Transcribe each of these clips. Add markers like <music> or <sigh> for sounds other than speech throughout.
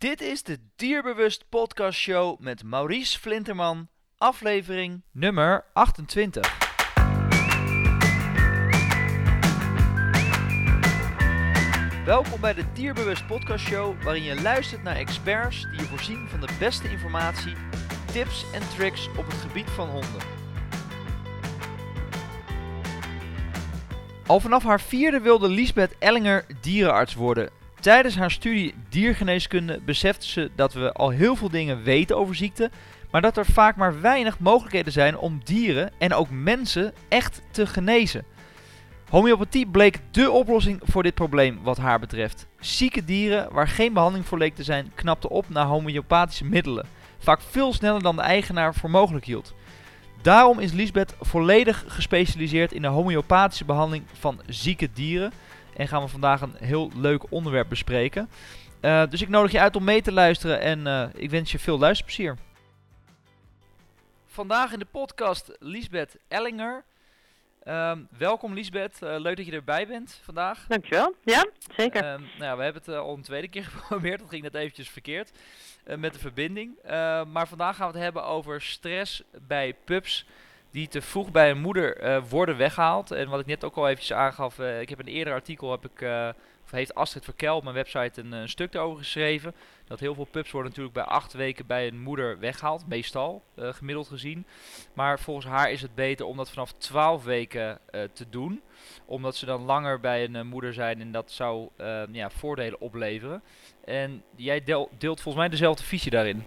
Dit is de Dierbewust Podcast Show met Maurice Flinterman, aflevering nummer 28. Welkom bij de Dierbewust Podcast Show, waarin je luistert naar experts die je voorzien van de beste informatie, tips en tricks op het gebied van honden. Al vanaf haar vierde wilde Lisbeth Ellinger dierenarts worden. Tijdens haar studie diergeneeskunde besefte ze dat we al heel veel dingen weten over ziekte, maar dat er vaak maar weinig mogelijkheden zijn om dieren en ook mensen echt te genezen. Homeopathie bleek dé oplossing voor dit probleem wat haar betreft. Zieke dieren waar geen behandeling voor leek te zijn, knapten op naar homeopathische middelen. Vaak veel sneller dan de eigenaar voor mogelijk hield. Daarom is Lisbeth volledig gespecialiseerd in de homeopathische behandeling van zieke dieren. En gaan we vandaag een heel leuk onderwerp bespreken. Uh, dus ik nodig je uit om mee te luisteren en uh, ik wens je veel luisterplezier. Vandaag in de podcast Lisbeth Ellinger. Um, welkom Lisbeth, uh, leuk dat je erbij bent vandaag. Dankjewel, ja, zeker. Um, nou, we hebben het al een tweede keer <laughs> geprobeerd, dat ging net eventjes verkeerd met de verbinding. maar vandaag gaan we het hebben over stress bij pups die te vroeg bij een moeder uh, worden weggehaald. En wat ik net ook al eventjes aangaf, uh, ik heb in een eerder artikel, heb ik, uh, of heeft Astrid Verkel op mijn website een, stuk daarover geschreven. Dat heel veel pups worden natuurlijk bij acht weken bij een moeder weggehaald, meestal, gemiddeld gezien. Maar volgens haar is het beter om dat vanaf 12 weken te doen. Omdat ze dan langer bij een moeder zijn en dat zou ja, voordelen opleveren. En jij deelt volgens mij dezelfde visie daarin.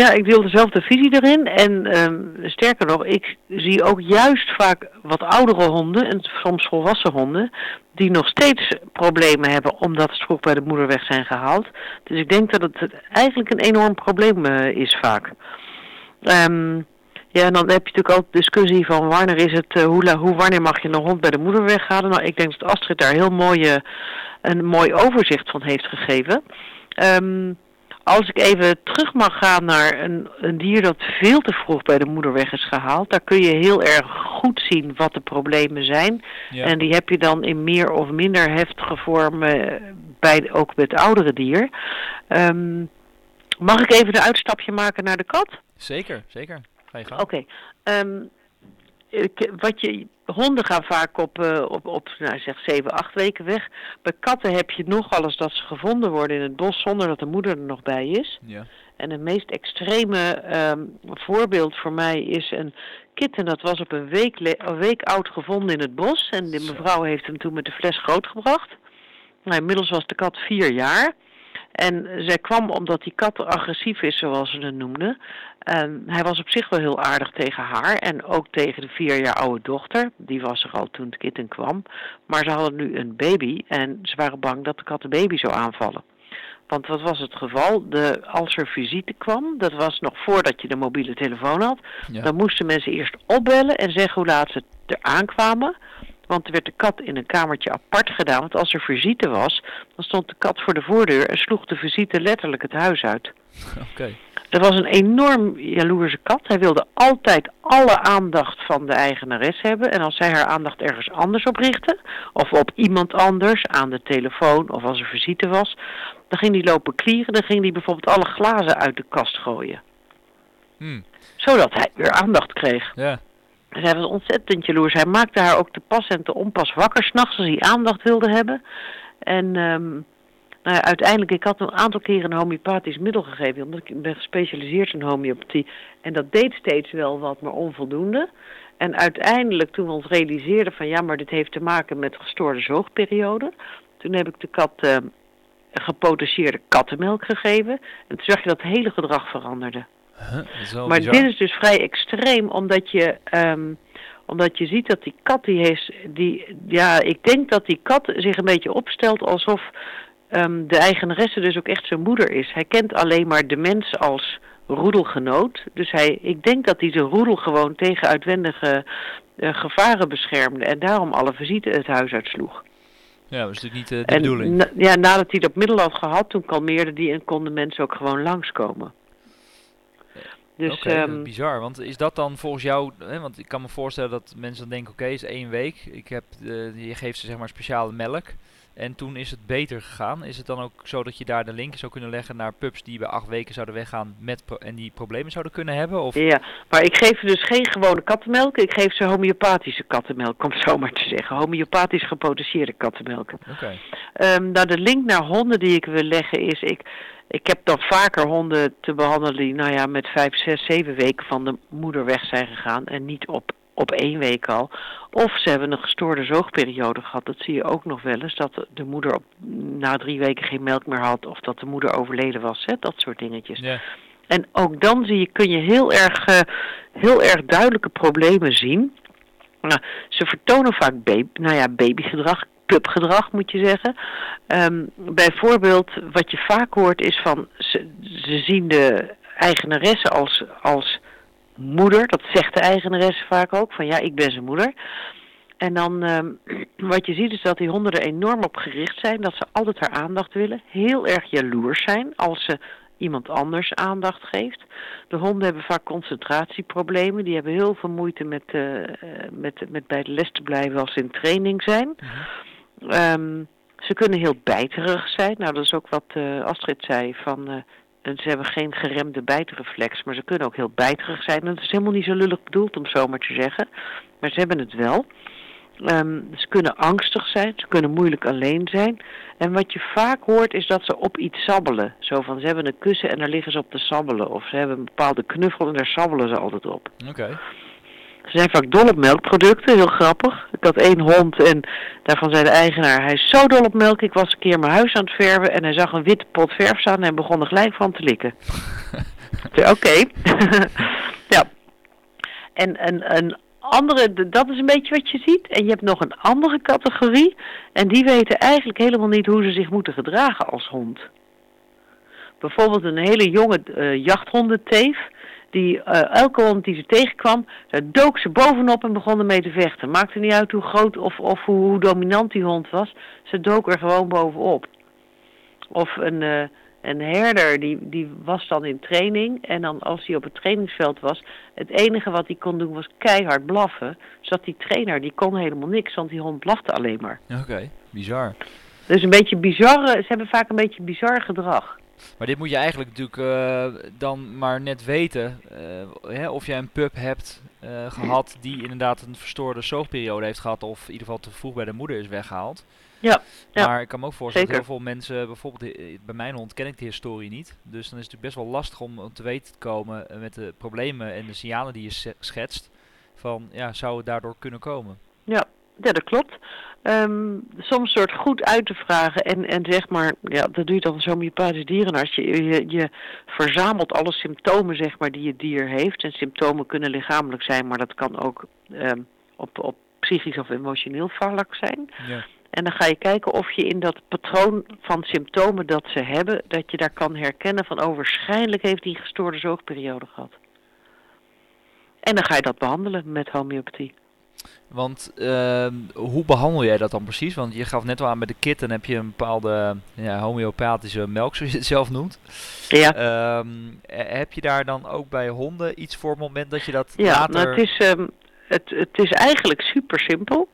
Ja, ik deel dezelfde visie erin. En um, sterker nog, ik zie ook juist vaak wat oudere honden en soms volwassen honden die nog steeds problemen hebben omdat ze vroeg bij de moeder weg zijn gehaald. Dus ik denk dat het eigenlijk een enorm probleem uh, is vaak. Um, ja, en dan heb je natuurlijk ook discussie van wanneer is het, uh, hoe, hoe, wanneer mag je een hond bij de moeder weghalen. Nou, ik denk dat Astrid daar heel mooie, een mooi overzicht van heeft gegeven. Um, als ik even terug mag gaan naar een, een, dier dat veel te vroeg bij de moeder weg is gehaald, daar kun je heel erg goed zien wat de problemen zijn. Ja. En die heb je dan in meer of minder heftige vormen bij, ook met het oudere dier. Um, mag ik even een uitstapje maken naar de kat? Zeker, zeker. Ga je gaan. Oké. Okay. Um, wat je, honden gaan vaak op, uh, op, op nou, zeg 7, 8 weken weg. Bij katten heb je nogal eens dat ze gevonden worden in het bos zonder dat de moeder er nog bij is. Ja. En het meest extreme um, voorbeeld voor mij is een kitten. Dat was op een week, een week oud gevonden in het bos. En de mevrouw heeft hem toen met de fles grootgebracht. Nou, inmiddels was de kat vier jaar. En zij kwam omdat die kat agressief is, zoals ze het noemden. En hij was op zich wel heel aardig tegen haar en ook tegen de vier jaar oude dochter. Die was er al toen het kitten kwam. Maar ze hadden nu een baby en ze waren bang dat de kat de baby zou aanvallen. Want wat was het geval? De, als er visite kwam, dat was nog voordat je de mobiele telefoon had, ja. dan moesten mensen eerst opbellen en zeggen hoe laat ze er aankwamen. Want er werd de kat in een kamertje apart gedaan. Want als er visite was, dan stond de kat voor de voordeur en sloeg de visite letterlijk het huis uit. <laughs> Oké. Okay. Dat was een enorm jaloerse kat. Hij wilde altijd alle aandacht van de eigenares hebben. En als zij haar aandacht ergens anders op richtte, of op iemand anders, aan de telefoon of als er visite was, dan ging hij lopen klieren. Dan ging hij bijvoorbeeld alle glazen uit de kast gooien. Hmm. Zodat hij weer aandacht kreeg. Ja. Hij was ontzettend jaloers. Hij maakte haar ook te pas en te onpas wakker s'nachts als hij aandacht wilde hebben. En um, nou, uiteindelijk, ik had een aantal keren een homeopathisch middel gegeven, omdat ik ben gespecialiseerd in homeopathie. En dat deed steeds wel wat, maar onvoldoende. En uiteindelijk, toen we ons realiseerden van ja, maar dit heeft te maken met gestoorde zoogperiode. Toen heb ik de kat uh, kattenmelk gegeven. En toen zag je dat het hele gedrag veranderde. Huh, maar dit is dus vrij extreem, omdat je, um, omdat je ziet dat die kat die heeft, die, ja, ik denk dat die kat zich een beetje opstelt alsof um, de eigenaresse dus ook echt zijn moeder is. Hij kent alleen maar de mens als roedelgenoot. Dus hij, ik denk dat hij zijn roedel gewoon tegen uitwendige uh, gevaren beschermde en daarom alle visite het huis uitsloeg. Ja, dat is natuurlijk niet uh, de en bedoeling. Na, ja, nadat hij dat middel had gehad, toen kalmeerde die en konden mensen ook gewoon langskomen. Dus, Oké, okay, um, bizar. Want is dat dan volgens jou, hè, want ik kan me voorstellen dat mensen dan denken, oké, okay, is één week. Ik heb, uh, je geeft ze zeg maar speciale melk. En toen is het beter gegaan. Is het dan ook zo dat je daar de link zou kunnen leggen naar pups die bij acht weken zouden weggaan met en die problemen zouden kunnen hebben? Of? Ja, maar ik geef ze dus geen gewone kattenmelk. Ik geef ze homeopathische kattenmelk, om het zo maar te zeggen. Homeopathisch gepotageerde kattenmelk. Oké. Ehm, nou, de link naar honden die ik wil leggen is... Ik, ik heb dan vaker honden te behandelen die nou ja, met vijf, zes, zeven weken van de moeder weg zijn gegaan. En niet op op één week al. Of ze hebben een gestoorde zoogperiode gehad. Dat zie je ook nog wel eens. Dat de moeder op, na drie weken geen melk meer had. Of dat de moeder overleden was. Hè? Dat soort dingetjes. Ja. En ook dan zie je, kun je heel erg, uh, heel erg duidelijke problemen zien. Nou, ze vertonen vaak baby, nou ja, babygedrag, pupgedrag moet je zeggen. Um, bijvoorbeeld wat je vaak hoort is van ze, ze zien de eigenaresse als, als moeder. Dat zegt de eigenaresse vaak ook, van ja, ik ben zijn moeder. En dan, uh, <clears throat> wat je ziet is dat die honden er enorm op gericht zijn, dat ze altijd haar aandacht willen. Heel erg jaloers zijn als ze iemand anders aandacht geeft. De honden hebben vaak concentratieproblemen. Die hebben heel veel moeite met, uh, met, met bij de les te blijven als ze in training zijn. Mm -hmm. um, ze kunnen heel bijterig zijn. Nou, dat is ook wat uh, Astrid zei van en ze hebben geen geremde bijtreflex, maar ze kunnen ook heel bijterig zijn. En dat is helemaal niet zo lullig bedoeld om zo maar te zeggen. Maar ze hebben het wel. Um, ze kunnen angstig zijn, ze kunnen moeilijk alleen zijn. En wat je vaak hoort is dat ze op iets sabbelen. Zo van, ze hebben een kussen en daar liggen ze op te sabbelen. Of ze hebben een bepaalde knuffel en daar sabbelen ze altijd op. Oké. Ze zijn vaak dol op melkproducten, heel grappig. Ik had één hond en daarvan zei de eigenaar, hij is zo dol op melk. Ik was een keer mijn huis aan het verven en hij zag een witte pot verf staan en begon er gelijk van te likken. Oké. <laughs> Ja. En een, een andere, dat is een beetje wat je ziet. En je hebt nog een andere categorie. En die weten eigenlijk helemaal niet hoe ze zich moeten gedragen als hond. Bijvoorbeeld een hele jonge uh, jachthondenteef die uh, elke hond die ze tegenkwam, daar dook ze bovenop en begon ermee te vechten. Maakte niet uit hoe groot of, of hoe, hoe, dominant die hond was, ze dook er gewoon bovenop. Of een, uh, een herder, die, die was dan in training en dan als hij op het trainingsveld was, het enige wat hij kon doen was keihard blaffen. Zodat die trainer, die kon helemaal niks, want die hond blafte alleen maar. Oké, okay, bizar. Dus een beetje bizarre, ze hebben vaak een beetje bizar gedrag. Maar dit moet je eigenlijk natuurlijk uh, dan maar net weten. Uh, hè, of jij een pup hebt uh, gehad die inderdaad een verstoorde zoogperiode heeft gehad. Of in ieder geval te vroeg bij de moeder is weggehaald. Ja. Maar ik kan me ook voorstellen dat heel veel mensen, bijvoorbeeld bij mijn hond ken ik de historie niet. Dus dan is het natuurlijk best wel lastig om, om te weten te komen met de problemen en de signalen die je schetst. Van ja, zou het daardoor kunnen komen? Ja, ja dat klopt. Um, soms soort goed uit te vragen en, en zeg maar, ja, dat doe je dan zo'n homeopathisch dierenarts. Je, je, je verzamelt alle symptomen zeg maar die het dier heeft. En symptomen kunnen lichamelijk zijn, maar dat kan ook um, op, op psychisch of emotioneel vlak zijn. Ja. En dan ga je kijken of je in dat patroon van symptomen dat ze hebben, dat je daar kan herkennen van, oh, waarschijnlijk heeft die gestoorde zoogperiode gehad. En dan ga je dat behandelen met homeopathie. Want uh, hoe behandel jij dat dan precies? Want je gaf net al aan bij de kit en heb je een bepaalde ja, homeopathische melk, zoals je het zelf noemt. Ja. Um, heb je daar dan ook bij honden iets voor het moment dat je dat ja, later... nou het is, um, het, het is eigenlijk super simpel.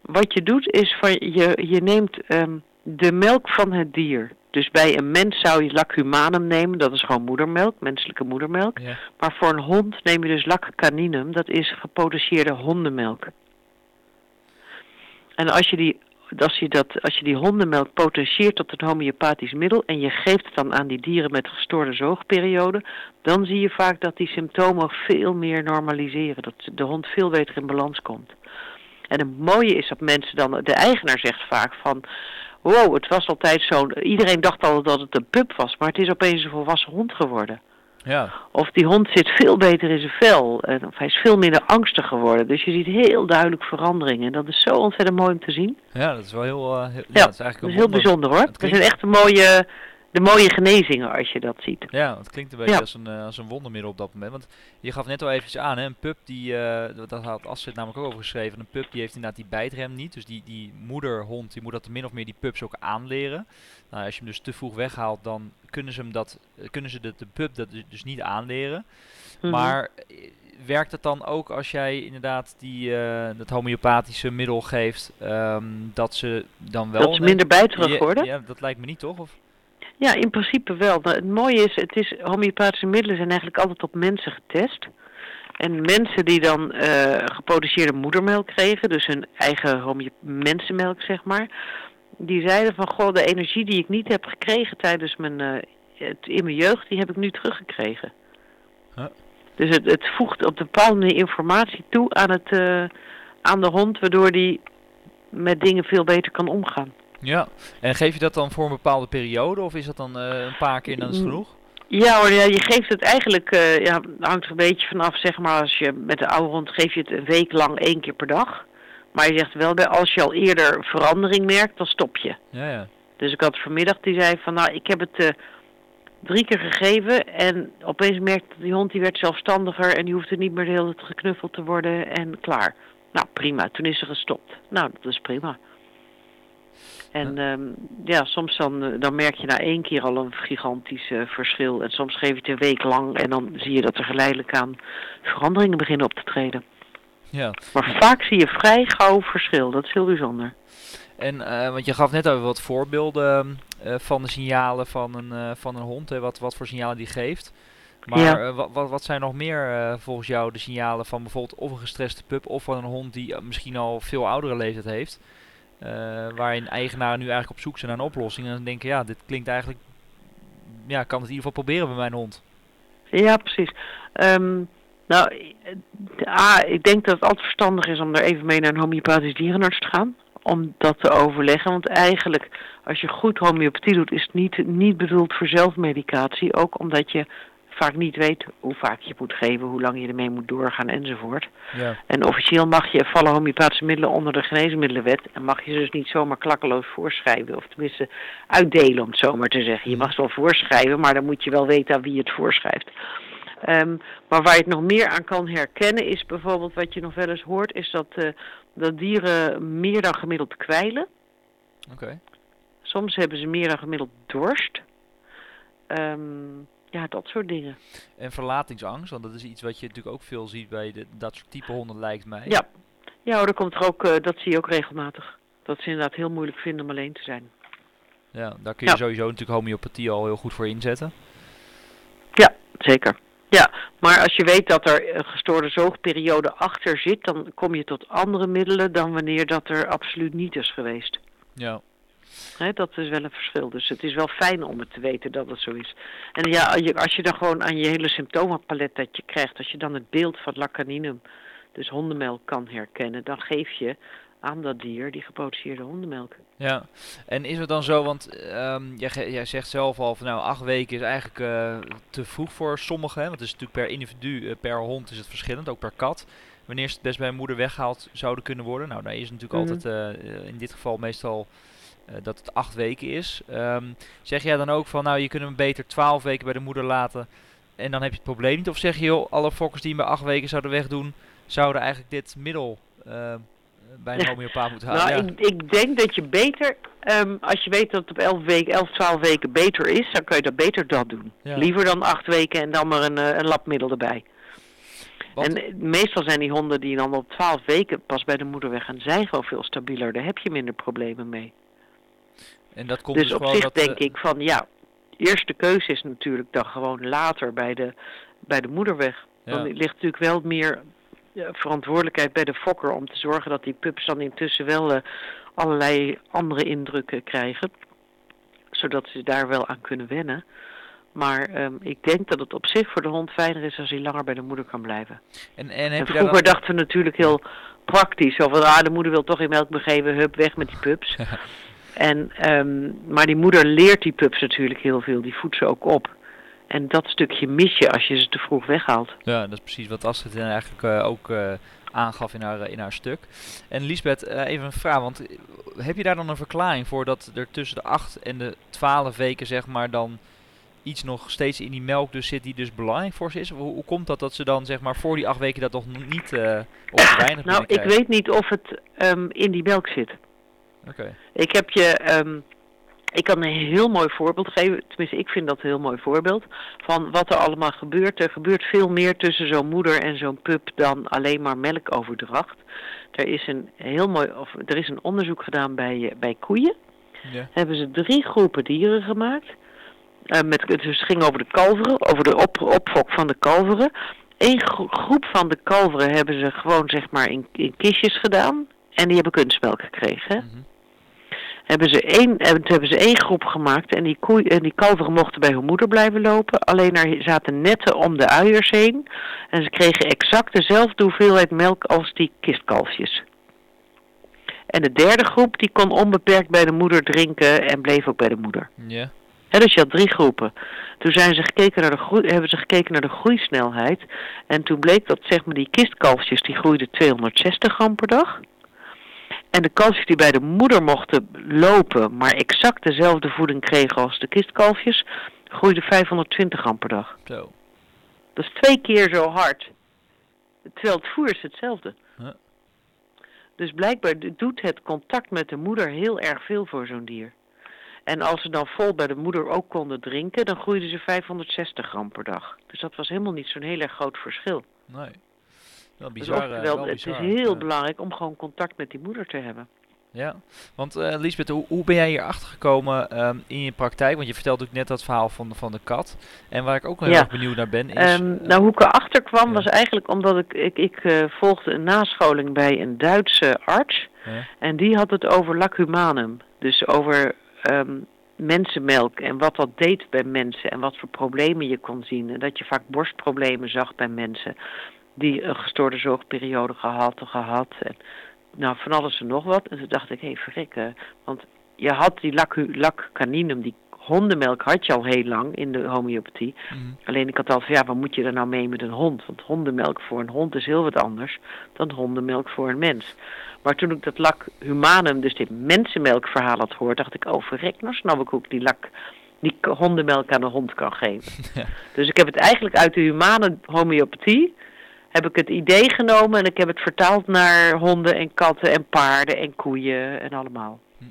Wat je doet is, van, je, je neemt um, de melk van het dier. Dus bij een mens zou je lacumanum nemen, dat is gewoon moedermelk, menselijke moedermelk. Ja. Maar voor een hond neem je dus laccaninum, dat is gepotageerde hondenmelk. En als je die, als je dat, als je die hondenmelk potentieert tot een homeopathisch middel en je geeft het dan aan die dieren met gestoorde zoogperiode, dan zie je vaak dat die symptomen veel meer normaliseren, dat de hond veel beter in balans komt. En het mooie is dat mensen dan, de eigenaar zegt vaak van, wow, het was altijd zo, iedereen dacht al dat het een pup was, maar het is opeens een volwassen hond geworden. Ja. Of die hond zit veel beter in zijn vel, en of hij is veel minder angstig geworden. Dus je ziet heel duidelijk veranderingen en dat is zo ontzettend mooi om te zien. Ja, dat is wel heel, uh, heel, ja, dat is eigenlijk dat is heel bijzonder hoor. Het zijn echt de mooie, de mooie genezingen als je dat ziet. Ja, het klinkt een beetje Ja. als, een, eh, als een wondermiddel op dat moment. Want je gaf net al eventjes aan, hè, een pup die, eh, dat- had Astrid namelijk ook over geschreven, een pup die heeft inderdaad die bijtrem niet. Dus die, die moederhond, die moet dat min of meer die pups ook aanleren. Nou, als je hem dus te vroeg weghaalt, dan kunnen ze, hem dat, eh, kunnen ze de, de pup dat dus- dus niet aanleren. Mhm. Maar werkt het dan ook als jij inderdaad die, uh, dat homeopathische middel geeft, ehm, dat ze dan wel... Dat ze minder bijterig worden? Ja, dat lijkt me niet, toch? Of? Ja, in principe wel. Het mooie is, het is, homeopathische middelen zijn eigenlijk altijd op mensen getest. En mensen die dan uh, geproduceerde moedermelk kregen, dus hun eigen mensenmelk zeg maar, die zeiden van, goh, de energie die ik niet heb gekregen tijdens mijn, uh, het, in mijn jeugd, die heb ik nu teruggekregen. Huh? Dus het, het voegt op de bepaalde informatie toe aan, het, uh, aan de hond, waardoor die met dingen veel beter kan omgaan. Ja, en geef je dat dan voor een bepaalde periode of is dat dan uh, een paar keer en dan is het mm. genoeg? Ja hoor, ja, je geeft het eigenlijk, uh, ja, hangt er een beetje vanaf, zeg maar, als je met de oude hond geef je het een week lang één keer per dag. Maar je zegt wel bij, als je al eerder verandering merkt, dan stop je. Ja, ja. Dus ik had vanmiddag, die zei van, nou, ik heb het uh, drie keer gegeven en opeens merkte die hond, die werd zelfstandiger en die hoefde niet meer de hele tijd geknuffeld te worden en klaar. Nou, prima, toen is ze gestopt. Nou, dat is prima. En ja, um, ja soms dan, eh, dan merk je na één keer al een gigantisch uh, verschil. En soms geef je het een week lang en dan zie je dat er geleidelijk aan veranderingen beginnen op te treden. Ja. Maar vaak zie je vrij gauw verschil. Dat is heel bijzonder. En uh, want je gaf net al wat voorbeelden uh, van de signalen van een, van een hond, hè, wat, wat voor signalen die geeft. Maar ja. wat, wat, wat zijn nog meer volgens jou de signalen van bijvoorbeeld of een gestreste pup of van een hond die misschien al veel oudere leeftijd heeft? Waarin eigenaren nu eigenlijk op zoek zijn naar een oplossing en dan denken, ja, dit klinkt eigenlijk, ja, kan het in ieder geval proberen bij mijn hond. Ja, precies. Um, nou, A, ik denk dat het altijd verstandig is om er even mee naar een homeopathisch dierenarts te gaan. Om dat te overleggen. Want eigenlijk, als je goed homeopathie doet, is het niet, niet bedoeld voor zelfmedicatie. Ook omdat je vaak niet weet hoe vaak je moet geven, hoe lang je ermee moet doorgaan enzovoort. Ja. En officieel mag je vallen homeopathische middelen onder de geneesmiddelenwet en mag je ze dus niet zomaar klakkeloos voorschrijven, of tenminste uitdelen om het zomaar te zeggen. Je mag ze wel voorschrijven, maar dan moet je wel weten aan wie je het voorschrijft. Um, maar waar je het nog meer aan kan herkennen is bijvoorbeeld wat je nog wel eens hoort, is dat, uh, dat dieren meer dan gemiddeld kwijlen. Oké. Okay. Soms hebben ze meer dan gemiddeld dorst. Um, ja, dat soort dingen. En verlatingsangst, want dat is iets wat je natuurlijk ook veel ziet bij de, dat soort type honden lijkt mij. Ja, ja dat komt er ook, uh, dat zie je ook regelmatig. Dat ze inderdaad heel moeilijk vinden om alleen te zijn. Ja, daar kun je ja. sowieso natuurlijk homeopathie al heel goed voor inzetten. Ja, zeker. Ja, maar als je weet dat er een gestoorde zoogperiode achter zit, dan kom je tot andere middelen dan wanneer dat er absoluut niet is geweest. Ja. He, dat is wel een verschil. Dus het is wel fijn om het te weten dat het zo is. En ja, als je dan gewoon aan je hele symptomenpalet dat je krijgt, als je dan het beeld van lacaninum, dus hondenmelk, kan herkennen, dan geef je aan dat dier die geproduceerde hondenmelk. Ja, en is het dan zo, want um, jij, jij, zegt zelf al van nou acht weken is eigenlijk uh, te vroeg voor sommigen, want het is natuurlijk per individu, uh, per hond is het verschillend, ook per kat. Wanneer ze het best bij een moeder weggehaald zouden kunnen worden. Nou, daar is natuurlijk mm -hmm. altijd uh, in dit geval meestal dat het acht weken is. Um, zeg jij dan ook van nou je kunt hem beter twaalf weken bij de moeder laten en dan heb je het probleem niet? Of zeg je joh, alle fokkers die hem bij acht weken zouden wegdoen, zouden eigenlijk dit middel bij een homeopaat moet halen. Nou, ja. ik, ik, denk dat je beter, um, als je weet dat het op 11 weken, 11, 12 weken beter is, dan kun je dat beter dat doen. Ja. Liever dan 8 weken en dan maar een, uh, een labmiddel erbij. En meestal zijn die honden die dan op 12 weken pas bij de moeder weg gaan, zijn gewoon veel stabieler. Daar heb je minder problemen mee. En dat komt dus, dus op zich dat, denk uh, ik van ja, eerste keuze is natuurlijk dan gewoon later bij de, bij de moeder weg. Ja. Dan ligt natuurlijk wel meer verantwoordelijkheid bij de fokker om te zorgen dat die pups dan intussen wel uh, allerlei andere indrukken krijgen. Zodat ze daar wel aan kunnen wennen. Maar um, ik denk dat het op zich voor de hond fijner is als hij langer bij de moeder kan blijven. En, en, heb en je vroeger dan... dachten we natuurlijk heel praktisch. Zo van, ah, de moeder wil toch geen melk begeven, hup, weg met die pups. <laughs> en, um, maar die moeder leert die pups natuurlijk heel veel. Die voedt ze ook op. En dat stukje mis je als je ze te vroeg weghaalt. Ja, dat is precies wat Astrid eigenlijk uh, ook uh, aangaf in haar, in haar stuk. En Lisbeth, uh, even een vraag, want heb je daar dan een verklaring voor dat er tussen de 8 en de 12 weken zeg maar dan iets nog steeds in die melk dus zit die dus belangrijk voor ze is? Hoe, hoe komt dat dat ze dan zeg maar voor die 8 weken dat nog niet of weinig Nou, ik weet niet of het um, in die melk zit. Okay. Ik heb je... Um, Ik kan een heel mooi voorbeeld geven, tenminste ik vind dat een heel mooi voorbeeld, van wat er allemaal gebeurt. Er gebeurt veel meer tussen zo'n moeder en zo'n pup dan alleen maar melkoverdracht. Er is een heel mooi, of er is een onderzoek gedaan bij, bij koeien. Ja. Hebben ze drie groepen dieren gemaakt. Uh, met, dus het ging over de kalveren, over de op, opfok van de kalveren. Eén groep van de kalveren hebben ze gewoon zeg maar in, in kistjes gedaan. En die hebben kunstmelk gekregen. Mhm. Hebben ze één, hebben ze één groep gemaakt en die, koe, en die kalveren mochten bij hun moeder blijven lopen. Alleen er zaten netten om de uiers heen. En ze kregen exact dezelfde hoeveelheid melk als die kistkalfjes. En de derde groep die kon onbeperkt bij de moeder drinken en bleef ook bij de moeder. Ja. dus je had drie groepen. Toen zijn ze gekeken naar de groei, hebben ze gekeken naar de groeisnelheid. En toen bleek dat zeg maar, die kistkalfjes die groeiden 260 gram per dag. En de kalfjes die bij de moeder mochten lopen, maar exact dezelfde voeding kregen als de kistkalfjes, groeiden 520 gram per dag. Zo. Dat is twee keer zo hard. Terwijl het voer is hetzelfde. Dus blijkbaar doet het contact met de moeder heel erg veel voor zo'n dier. En als ze dan vol bij de moeder ook konden drinken, dan groeiden ze 560 gram per dag. Dus dat was helemaal niet zo'n heel erg groot verschil. Nee. Wel bizar, dus wel, het is heel belangrijk om gewoon contact met die moeder te hebben. Ja, want uh, Lisbeth, hoe, hoe, ben jij hier achter gekomen um, in je praktijk? Want je vertelde ook net dat verhaal van, van de kat. En waar ik ook heel erg benieuwd naar ben is... Um, nou, hoe ik erachter kwam was eigenlijk omdat ik, ik, ik uh, volgde een nascholing bij een Duitse arts. Ja. En die had het over lac humanum. Dus over um, mensenmelk en wat dat deed bij mensen en wat voor problemen je kon zien. En dat je vaak borstproblemen zag bij mensen die een gestoorde zorgperiode gehad, gehad. En nou, van alles en nog wat. En toen dacht ik, hé, hey, verrekken. Want je had die lac, caninum, die hondenmelk had je al heel lang in de homeopathie. Mhm. Alleen ik had al van, ja, wat moet je er nou mee met een hond? Want hondenmelk voor een hond is heel wat anders dan hondenmelk voor een mens. Maar toen ik dat lac humanum, dus dit mensenmelkverhaal had gehoord, dacht ik, oh verrek, nou snap ik ook die lak, die hondenmelk aan de hond kan geven. <laughs> Dus ik heb het eigenlijk uit de humane homeopathie heb ik het idee genomen en ik heb het vertaald naar honden en katten en paarden en koeien en allemaal. Hm.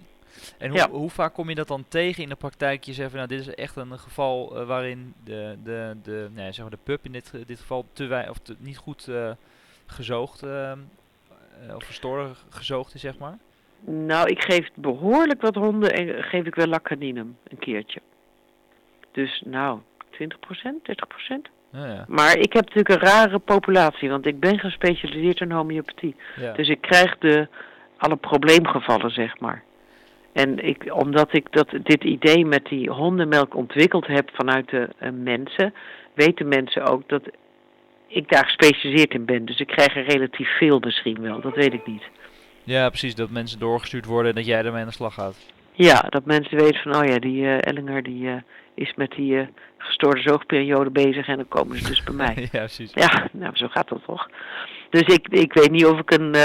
En hoe, hoe, vaak kom je dat dan tegen in de praktijk? Je zegt van nou, dit is echt een geval uh, waarin de, de, de, nee, zeg maar de pup in dit, dit geval te wij, of te, niet goed uh, gezoogd uh, of verstoren gezoogd is, zeg maar. Nou, ik geef behoorlijk wat honden en geef ik wel lacaninum een keertje. Dus nou, 20%, 30%. Ja, Maar ik heb natuurlijk een rare populatie, want ik ben gespecialiseerd in homeopathie. Ja. Dus ik krijg de, alle probleemgevallen, zeg maar. En ik, omdat ik dat, dit idee met die hondenmelk ontwikkeld heb vanuit de uh, mensen, weten mensen ook dat ik daar gespecialiseerd in ben. Dus ik krijg er relatief veel misschien wel, dat weet ik niet. Ja, precies, dat mensen doorgestuurd worden en dat jij ermee aan de slag gaat. Ja, dat mensen weten van, oh ja, die uh, Ellinger die uh, is met die uh, gestoorde zoogperiode bezig en dan komen ze dus bij mij. <laughs> ja, precies. Ja, nou, zo gaat dat toch. Dus ik, ik weet niet of ik een,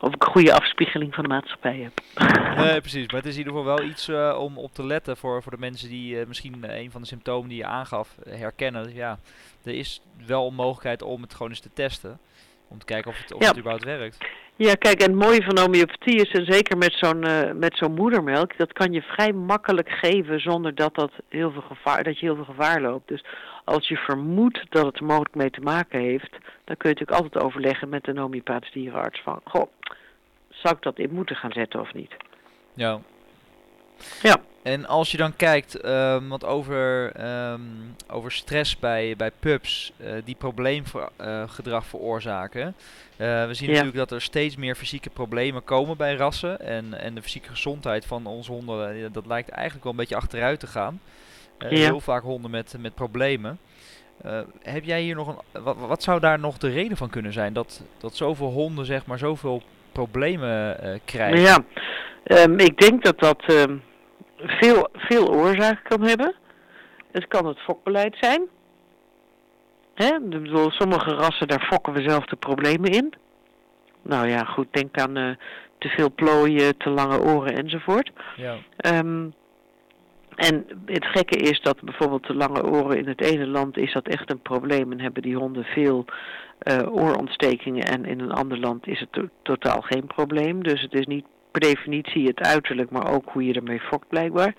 of ik een goede afspiegeling van de maatschappij heb. <laughs> nee, precies. Maar het is in ieder geval wel iets om op te letten voor, voor de mensen die misschien een van de symptomen die je aangaf herkennen. Ja, er is wel een mogelijkheid om het gewoon eens te testen. Om te kijken of het, of het überhaupt werkt. Ja, kijk, en het mooie van homeopathie is, en zeker met zo'n uh, met zo'n moedermelk, dat kan je vrij makkelijk geven zonder dat, dat, heel veel gevaar, dat je heel veel gevaar loopt. Dus als je vermoedt dat het er mogelijk mee te maken heeft, dan kun je natuurlijk altijd overleggen met een homeopathisch dierenarts van, goh, zou ik dat in moeten gaan zetten of niet? Ja. Ja. En als je dan kijkt, um, want over, um, over stress bij, bij pups, uh, die probleemgedrag uh, veroorzaken. Uh, we zien ja. natuurlijk dat er steeds meer fysieke problemen komen bij rassen. En, en de fysieke gezondheid van onze honden, dat lijkt eigenlijk wel een beetje achteruit te gaan. Ja. Heel vaak honden met, met problemen. heb jij hier nog een. Wat, wat zou daar nog de reden van kunnen zijn? Dat, dat zoveel honden, zeg maar, zoveel problemen krijgen? Ja, um, ik denk dat dat veel, veel oorzaken kan hebben. Het kan het fokbeleid zijn. Hè? Bedoel, sommige rassen, daar fokken we zelf de problemen in. Nou ja, goed, denk aan uh, te veel plooien, te lange oren enzovoort. Ja. Um, en het gekke is dat bijvoorbeeld de lange oren in het ene land is dat echt een probleem en hebben die honden veel uh, oorontstekingen en in een ander land is het to totaal geen probleem. Dus het is niet per definitie het uiterlijk, maar ook hoe je ermee fokt blijkbaar.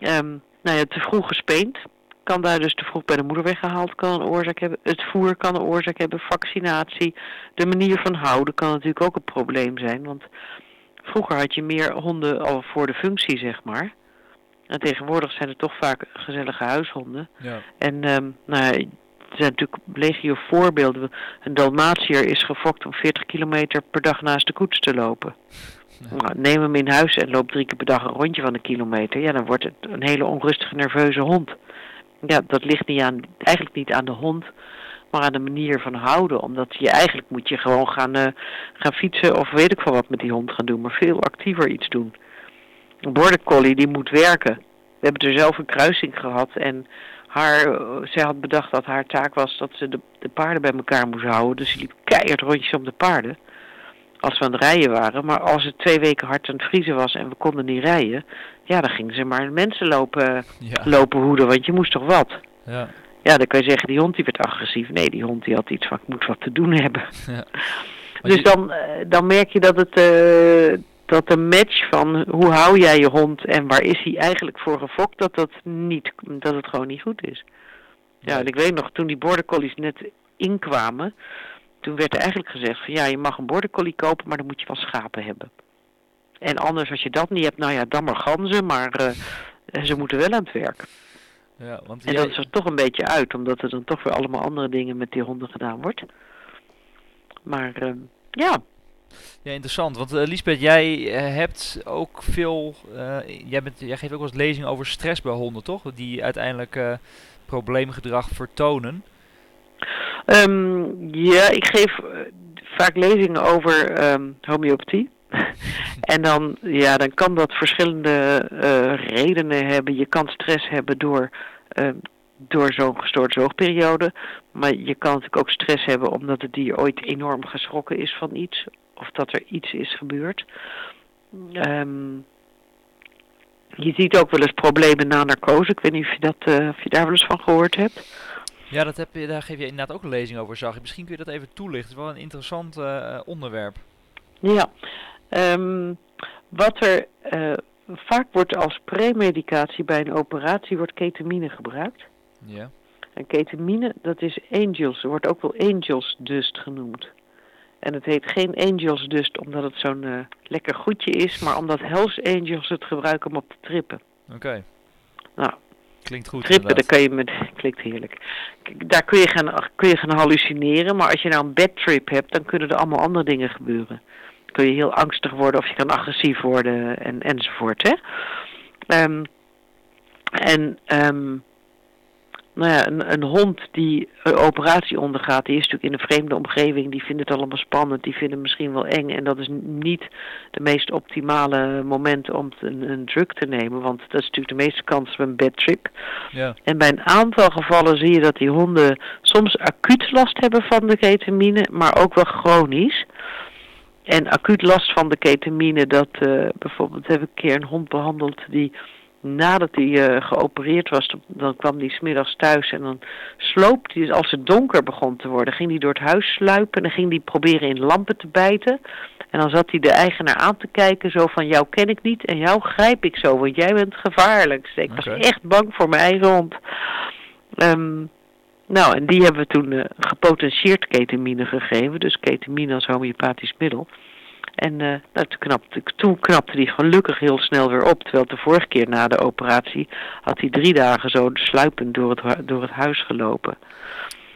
Um, nou ja, te vroeg gespeend kan daar dus te vroeg bij de moeder weggehaald kan een oorzaak hebben. Het voer kan een oorzaak hebben, vaccinatie. De manier van houden kan natuurlijk ook een probleem zijn, want vroeger had je meer honden al voor de functie, zeg maar. En tegenwoordig zijn het toch vaak gezellige huishonden. Ja. En um, nou, er zijn natuurlijk legio voorbeelden. Een Dalmatier is gefokt om 40 kilometer per dag naast de koets te lopen. Nou, neem hem in huis en loop drie keer per dag een rondje van een kilometer. Ja, dan wordt het een hele onrustige, nerveuze hond. Ja, dat ligt niet aan, eigenlijk niet aan de hond, maar aan de manier van houden. Omdat je eigenlijk moet je gewoon gaan, uh, gaan fietsen of weet ik veel wat met die hond gaan doen. Maar veel actiever iets doen. Een border collie die moet werken. We hebben er zelf een kruising gehad en haar, uh, zij had bedacht dat haar taak was dat ze de, de paarden bij elkaar moest houden. Dus ze liep keihard rondjes om de paarden als we aan het rijden waren. Maar als het twee weken hard aan het vriezen was en we konden niet rijden, ja, dan gingen ze maar mensen lopen, lopen hoeden, want je moest toch wat? Ja. Ja, dan kan je zeggen, die hond die werd agressief. Nee, die hond die had iets van, ik moet wat te doen hebben. <laughs> Ja. <laughs> Dus dan, eh, dan merk je dat het, uh, dat de match van hoe hou jij je hond en waar is hij eigenlijk voor gefokt, dat, dat, niet, dat het gewoon niet goed is. Ja, en ik weet nog, toen die border collies net inkwamen, toen werd er eigenlijk gezegd van ja, je mag een border collie kopen, maar dan moet je wel schapen hebben. En anders als je dat niet hebt, nou ja, dan maar ganzen, maar uh, ze moeten wel aan het werk. Ja, want en dat is er toch een beetje uit, omdat er dan toch weer allemaal andere dingen met die honden gedaan wordt. Maar uh, ja. Ja, interessant. Want uh, Lisbeth, jij hebt ook veel. jij, bent, jij geeft ook wel eens lezingen over stress bij honden, toch? Die uiteindelijk probleemgedrag vertonen. Um, ja, ik geef uh, vaak lezingen over um, homeopathie. <laughs> en dan, ja, dan kan dat verschillende uh, redenen hebben. Je kan stress hebben door, uh, door zo'n gestoorde zoogperiode. Maar je kan natuurlijk ook stress hebben omdat het dier ooit enorm geschrokken is van iets. Of dat er iets is gebeurd. Um, je ziet ook wel eens problemen na narcose. Ik weet niet of je, dat, uh, of je daar wel eens van gehoord hebt. Ja, dat heb je, daar geef je inderdaad ook een lezing over, zag ik. Misschien kun je dat even toelichten. Het is wel een interessant uh, onderwerp. Ja, um, wat er uh, vaak wordt als premedicatie bij een operatie, wordt ketamine gebruikt. Ja. En ketamine, dat is angels, wordt ook wel angels dust genoemd. En het heet geen angels dust omdat het zo'n uh, lekker goedje is, maar omdat Hells Angels het gebruiken om op te trippen. Oké. Nou, Klinkt goed. Trippen, daar kun je met, <laughs> klinkt heerlijk. Daar kun je, gaan, kun je gaan hallucineren, maar als je nou een bad trip hebt, dan kunnen er allemaal andere dingen gebeuren. Dan kun je heel angstig worden of je kan agressief worden en, enzovoort. Hè? Um, en um, nou ja, een, een, hond die een operatie ondergaat, die is natuurlijk in een vreemde omgeving, die vindt het allemaal spannend, die vindt het misschien wel eng. En dat is niet de meest optimale moment om een, een drug te nemen, want dat is natuurlijk de meeste kans op een bad trip. Ja. En bij een aantal gevallen zie je dat die honden soms acuut last hebben van de ketamine, maar ook wel chronisch. En acuut last van de ketamine, dat uh, bijvoorbeeld heb ik een keer een hond behandeld die nadat hij uh, geopereerd was, dan kwam hij smiddags thuis en dan sloop hij, als het donker begon te worden, ging hij door het huis sluipen en dan ging hij proberen in lampen te bijten. En dan zat hij de eigenaar aan te kijken, zo van jou ken ik niet en jou grijp ik zo, want jij bent gevaarlijk. Dus ik was echt bang voor mijn eigen hond. Um, nou, en die hebben we toen uh, gepotentieerd ketamine gegeven, dus ketamine als homeopathisch middel. En uh, nou, toen, knapte, toen knapte hij gelukkig heel snel weer op. Terwijl de vorige keer na de operatie had hij drie dagen zo sluipend door het, door het huis gelopen.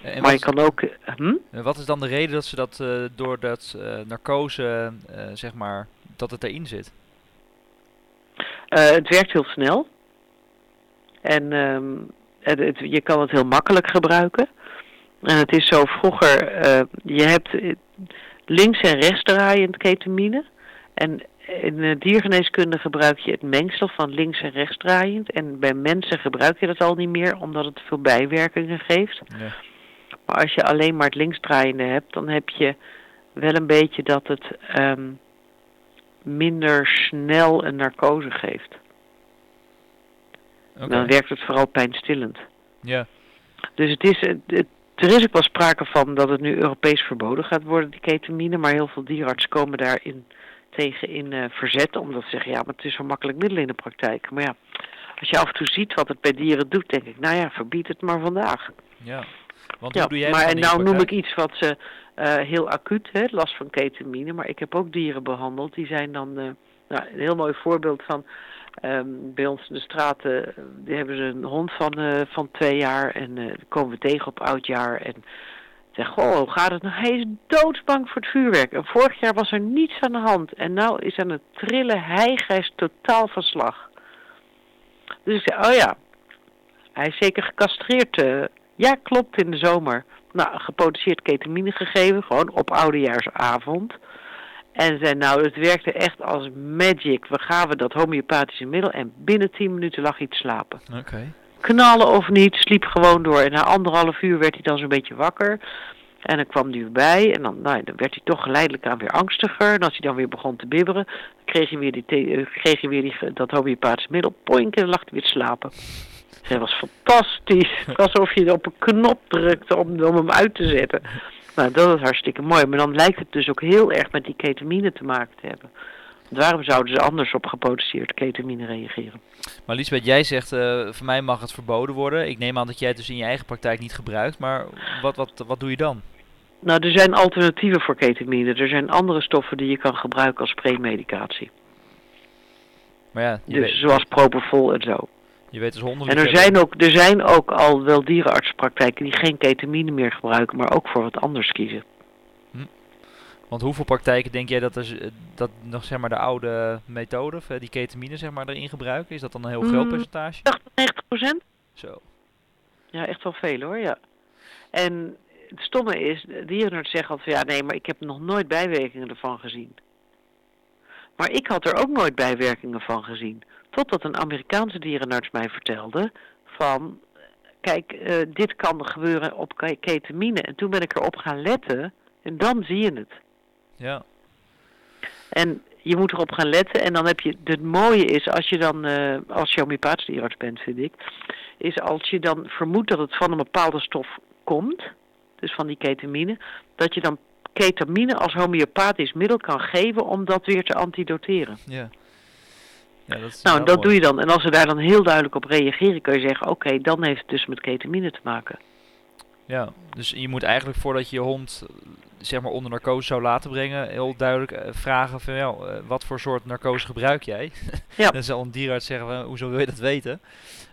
En maar je kan ook... Uh, hm? Wat is dan de reden dat ze dat uh, door dat narcose, zeg maar, dat het erin zit? het werkt heel snel. En um, het, het, je kan het heel makkelijk gebruiken. En het is zo vroeger, je hebt links- en rechtsdraaiend ketamine. En in de diergeneeskunde gebruik je het mengsel van links- en rechtsdraaiend. En bij mensen gebruik je dat al niet meer, omdat het veel bijwerkingen geeft. Ja. Maar als je alleen maar het linksdraaiende hebt, dan heb je wel een beetje dat het um, minder snel een narcose geeft. Okay. Dan werkt het vooral pijnstillend. Ja. Dus het is, het, er is ook wel sprake van dat het nu Europees verboden gaat worden, die ketamine. Maar heel veel dierartsen komen daar in tegen in uh, verzet. Omdat ze zeggen, ja, maar het is zo makkelijk middel in de praktijk. Maar ja, als je af en toe ziet wat het bij dieren doet, denk ik, nou ja, verbied het maar vandaag. Ja, want hoe doe jij maar en nou noem ik iets wat ze uh, heel acuut, hè, last van ketamine. Maar ik heb ook dieren behandeld, die zijn dan, uh, nou, een heel mooi voorbeeld van... Um, bij ons in de straten die hebben ze een hond van, uh, van twee jaar en uh, komen we tegen op oudjaar. En zeg, goh, hoe gaat het nou? Hij is doodsbang voor het vuurwerk. En vorig jaar was er niets aan de hand. En nou is aan het trillen hij is totaal van slag. Dus ik zei, oh ja, hij is zeker gecastreerd. Ja, klopt, in de zomer. Nou, geproduceerd ketamine gegeven, gewoon op oudejaarsavond. En zei, nou, het werkte echt als magic. We gaven dat homeopathische middel en binnen 10 minuten lag hij te slapen. Oké. Knallen of niet, sliep gewoon door. En na anderhalf uur werd hij dan zo'n beetje wakker. En dan kwam hij weer bij en dan, nou, dan werd hij toch geleidelijk aan weer angstiger. En als hij dan weer begon te bibberen, kreeg hij weer, die kreeg hij weer die, dat homeopathische middel. Poink en dan lag hij weer te slapen. Het was fantastisch. <laughs> Alsof je op een knop drukte om, om hem uit te zetten. Nou, dat is hartstikke mooi. Maar dan lijkt het dus ook heel erg met die ketamine te maken te hebben. waarom zouden ze anders op geproduceerd ketamine reageren? Maar Lisbeth, jij zegt, uh, voor mij mag het verboden worden. Ik neem aan dat jij het dus in je eigen praktijk niet gebruikt. Maar wat, wat, wat doe je dan? Nou, er zijn alternatieven voor ketamine. Er zijn andere stoffen die je kan gebruiken als premedicatie. Maar ja, dus weet... zoals propofol en zo. Je weet dus. En er zijn, ook, er zijn ook al wel dierenartspraktijken die geen ketamine meer gebruiken, maar ook voor wat anders kiezen. Hm. Want hoeveel praktijken denk jij dat, er, dat nog zeg maar de oude methode, of, die ketamine zeg maar, erin gebruiken? Is dat dan een heel groot hm, percentage? 90 procent. Zo. Ja, echt wel veel hoor, ja. En het stomme is, dierenarts zeggen altijd, ja nee, maar ik heb nog nooit bijwerkingen ervan gezien. Maar ik had er ook nooit bijwerkingen van gezien. Totdat een Amerikaanse dierenarts mij vertelde van, kijk, uh, dit kan gebeuren op ketamine. En toen ben ik erop gaan letten en dan zie je het. Ja. En je moet erop gaan letten en dan heb je, het mooie is als je dan, uh, als je dierenarts bent vind ik, is als je dan vermoedt dat het van een bepaalde stof komt, dus van die ketamine, dat je dan ketamine als homeopathisch middel kan geven om dat weer te antidoteren. Ja. Ja, dat nou, dat doe je dan. En als ze daar dan heel duidelijk op reageren, kun je zeggen, oké, dan heeft het dus met ketamine te maken. Ja, dus je moet eigenlijk voordat je je hond zeg maar onder narcose zou laten brengen, heel duidelijk uh, vragen van ja, uh, wat voor soort narcose gebruik jij? <laughs> Ja. dan zal een dierenarts zeggen van, hoezo wil je dat weten?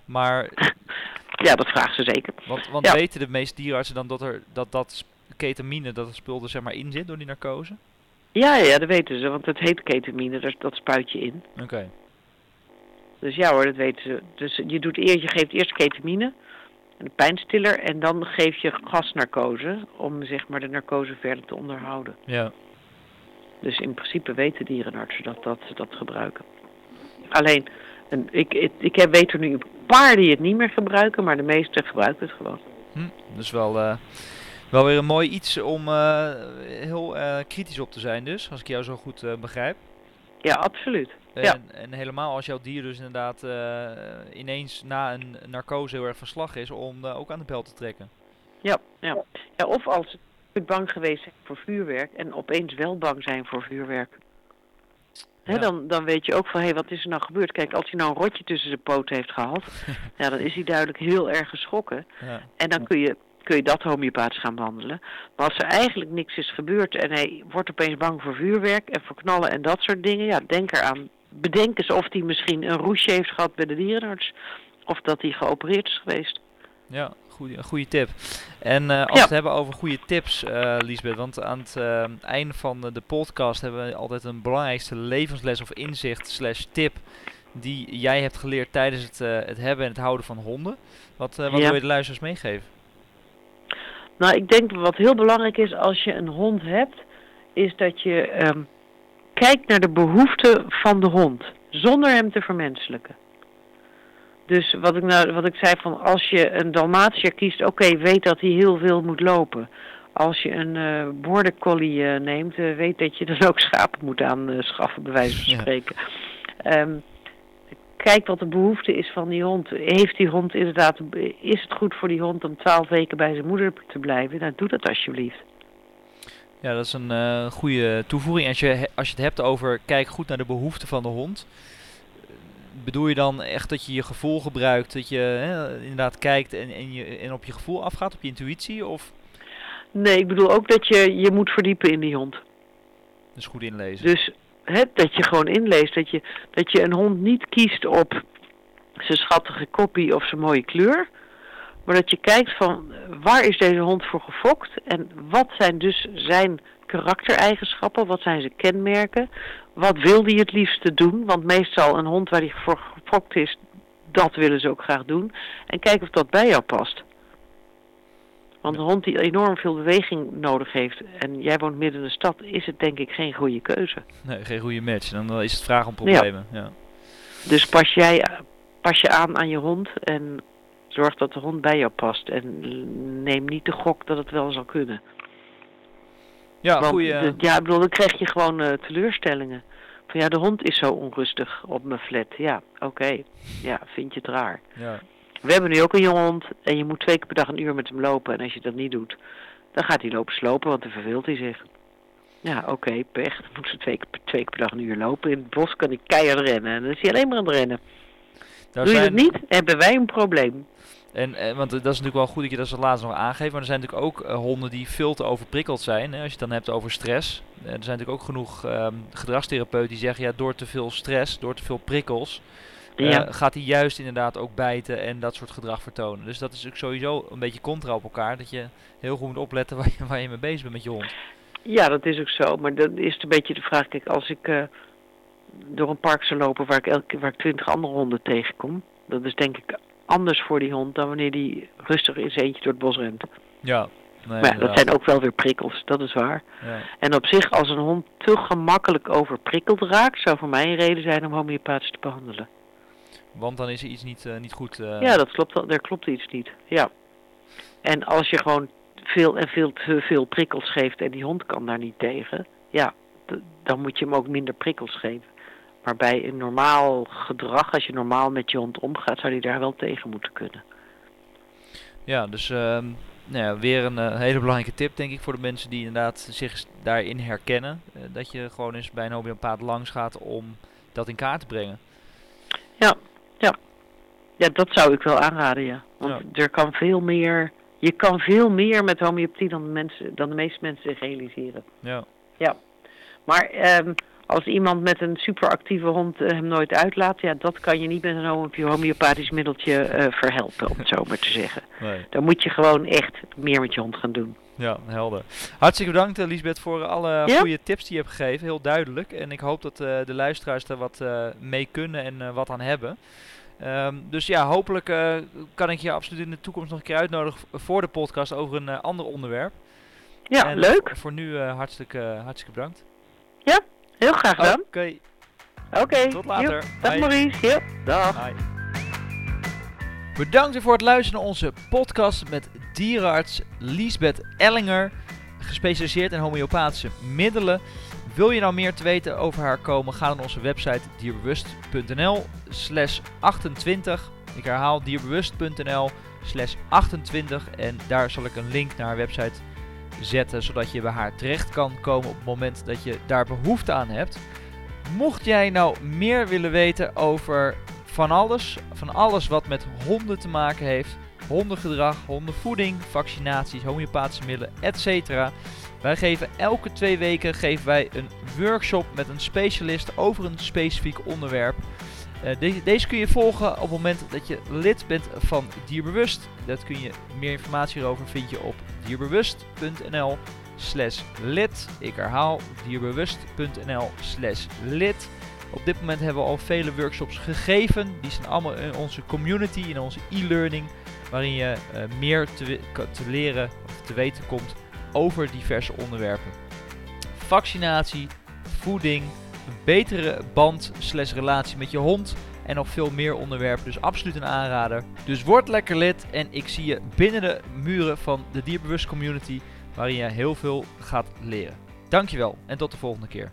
Maar <laughs> ja, dat vragen ze zeker. Want, want weten de meeste dierenartsen dan dat er dat, dat ketamine, dat het spul er zeg maar in zit door die narcose? Ja, ja, dat weten ze, want het heet ketamine, dus dat spuit je in. Oké. Dus ja hoor, dat weten ze. Dus je, doet eerst, je geeft eerst ketamine, een pijnstiller, en dan geef je gasnarcose om zeg maar de narcose verder te onderhouden. Ja. Dus in principe weten dierenartsen dat, dat ze dat gebruiken. Alleen, en ik, ik, ik weet er nu een paar die het niet meer gebruiken, maar de meeste gebruiken het gewoon. Hm, dus wel, uh, wel weer een mooi iets om uh, heel uh, kritisch op te zijn dus, als ik jou zo goed begrijp. Ja, absoluut. En, ja. en helemaal als jouw dier dus inderdaad ineens na een narcose heel erg verslag is, om ook aan de bel te trekken. Ja, ja. ja of als ze bang geweest zijn voor vuurwerk en opeens wel bang zijn voor vuurwerk. He, dan, dan weet je ook van, hé, hey, wat is er nou gebeurd? Kijk, als hij nou een rotje tussen zijn poten heeft gehad, <laughs> ja, dan is hij duidelijk heel erg geschrokken. Ja. En dan kun je, kun je dat homeopathisch gaan behandelen. Maar als er eigenlijk niks is gebeurd en hij wordt opeens bang voor vuurwerk en voor knallen en dat soort dingen, ja, denk eraan. Bedenk eens of hij misschien een roesje heeft gehad bij de dierenarts. Of dat hij geopereerd is geweest. Ja, goede, goede tip. En uh, als ja. we het hebben over goede tips, uh, Lisbeth, want aan het uh, einde van de podcast hebben we altijd een belangrijkste levensles of inzicht slash tip die jij hebt geleerd tijdens het, het hebben en het houden van honden. Wat, wat ja. wil je de luisteraars meegeven? Nou, ik denk wat heel belangrijk is als je een hond hebt, is dat je um, kijkt naar de behoeften van de hond, zonder hem te vermenselijken. Dus wat ik, nou, wat ik zei van als je een Dalmatiër kiest, oké, weet dat hij heel veel moet lopen. Als je een uh, border collie uh, neemt, uh, weet dat je dan ook <laughs> schapen moet aanschaffen, bij wijze van spreken. Ja. Um, kijk wat de behoefte is van die hond. Heeft die hond inderdaad, is het goed voor die hond om twaalf weken bij zijn moeder te blijven? Nou, doe dat alsjeblieft. Ja, dat is een uh, goede toevoeging. Als je, als je het hebt over kijk goed naar de behoeften van de hond. Bedoel je dan echt dat je je gevoel gebruikt, dat je hè, inderdaad kijkt en, en, je, en op je gevoel afgaat, op je intuïtie? Of? Nee, ik bedoel ook dat je je moet verdiepen in die hond. Dus goed inlezen. Dus hè, dat je gewoon inleest, dat je, dat je een hond niet kiest op zijn schattige koppie of zijn mooie kleur. Maar dat je kijkt van waar is deze hond voor gefokt en wat zijn dus zijn karaktereigenschappen, wat zijn zijn kenmerken, wat wil hij het liefste doen, want meestal een hond waar hij voor gefokt is, dat willen ze ook graag doen. En kijk of dat bij jou past. Want een hond die enorm veel beweging nodig heeft en jij woont midden in de stad, is het denk ik geen goede keuze. Nee, geen goede match. Dan is het vraag om problemen. Ja. ja. Dus pas jij pas je aan aan je hond en zorg dat de hond bij jou past. En neem niet de gok dat het wel zal kunnen. Ja, goeie... ja, ik bedoel, dan krijg je gewoon uh, teleurstellingen. Van ja, de hond is zo onrustig op mijn flat. Ja, oké. Ja, vind je het raar. Ja. We hebben nu ook een jonge hond en je moet twee keer per dag een uur met hem lopen. En als je dat niet doet, dan gaat hij lopen slopen, want dan verveelt hij zich. Ja, oké, okay, pech. Dan moet ze twee, twee keer per dag een uur lopen. In het bos kan hij keihard rennen en dan is hij alleen maar aan het rennen. Doe je dat niet, hebben wij een probleem. En, en, want dat is natuurlijk wel goed dat je dat als laatst nog aangeeft. Maar er zijn natuurlijk ook uh, honden die veel te overprikkeld zijn. Hè, als je het dan hebt over stress. Uh, er zijn natuurlijk ook genoeg um, gedragstherapeuten die zeggen... ja, door te veel stress, door te veel prikkels... Uh, gaat hij juist inderdaad ook bijten en dat soort gedrag vertonen. Dus dat is ook sowieso een beetje contra op elkaar. Dat je heel goed moet opletten waar je, <laughs> waar je mee bezig bent met je hond. Ja, dat is ook zo. Maar dan is het een beetje de vraag... Kijk, als ik door een park zou lopen waar ik, elke, waar ik twintig andere honden tegenkom... dat is denk ik anders voor die hond dan wanneer die rustig in zijn eentje door het bos rent. Ja. Nee, maar ja, dat zijn ook wel weer prikkels, dat is waar. Ja. En op zich, als een hond te gemakkelijk overprikkeld raakt, zou voor mij een reden zijn om homeopathisch te behandelen. Want dan is er iets niet, uh, niet goed. Uh... Ja, dat klopt, er klopt iets niet. Ja. En als je gewoon veel en veel te veel prikkels geeft en die hond kan daar niet tegen, ja, dan moet je hem ook minder prikkels geven. Maar bij een normaal gedrag, als je normaal met je hond omgaat, zou die daar wel tegen moeten kunnen. Ja, dus uh, nou ja, weer een uh, hele belangrijke tip denk ik voor de mensen die inderdaad zich daarin herkennen. Uh, dat je gewoon eens bij een homeopaat langs gaat om dat in kaart te brengen. Ja, ja. Ja, dat zou ik wel aanraden, ja. Want ja. er kan veel meer, je kan veel meer met homeopathie dan de, mensen, dan de meeste mensen zich realiseren. Ja. Ja. Maar... Um, als iemand met een superactieve hond uh, hem nooit uitlaat, ja, dat kan je niet met een homeopathisch middeltje uh, verhelpen, om het zo maar te zeggen. Nee. Dan moet je gewoon echt meer met je hond gaan doen. Ja, helder. Hartstikke bedankt uh, Lisbeth voor alle ja? goede tips die je hebt gegeven. Heel duidelijk. En ik hoop dat de luisteraars er wat mee kunnen en wat aan hebben. Um, dus ja, hopelijk kan ik je absoluut in de toekomst nog een keer uitnodigen voor de podcast over een ander onderwerp. Ja, en, leuk. Voor nu hartstikke, hartstikke bedankt. Ja, Heel graag gedaan. Oké. Okay. Oké. Okay. Tot later. Dag Maurice. Ja. Dag. Bedankt voor het luisteren naar onze podcast met dierenarts Liesbeth Ellinger, gespecialiseerd in homeopathische middelen. Wil je nou meer te weten over haar komen, ga naar onze website dierbewust.nl slash 28. Ik herhaal dierbewust.nl slash 28 en daar zal ik een link naar haar website zetten, zodat je bij haar terecht kan komen op het moment dat je daar behoefte aan hebt. Mocht jij nou meer willen weten over van alles, van alles wat met honden te maken heeft, hondengedrag, hondenvoeding, vaccinaties, homeopathische middelen, etc. Wij geven elke twee weken geven wij een workshop met een specialist over een specifiek onderwerp. Uh, deze, kun je volgen op het moment dat je lid bent van Dierbewust. Dat kun je meer informatie erover vind je op dierbewust.nl slash lid. Ik herhaal dierbewust.nl slash lid. Op dit moment hebben we al vele workshops gegeven. Die zijn allemaal in onze community, in onze e-learning. Waarin je uh, meer te, te leren of te weten komt over diverse onderwerpen. Vaccinatie, voeding, een betere band slash relatie met je hond en nog veel meer onderwerpen. Dus absoluut een aanrader. Dus word lekker lid en ik zie je binnen de muren van de Dierbewust Community waarin je heel veel gaat leren. Dankjewel en tot de volgende keer.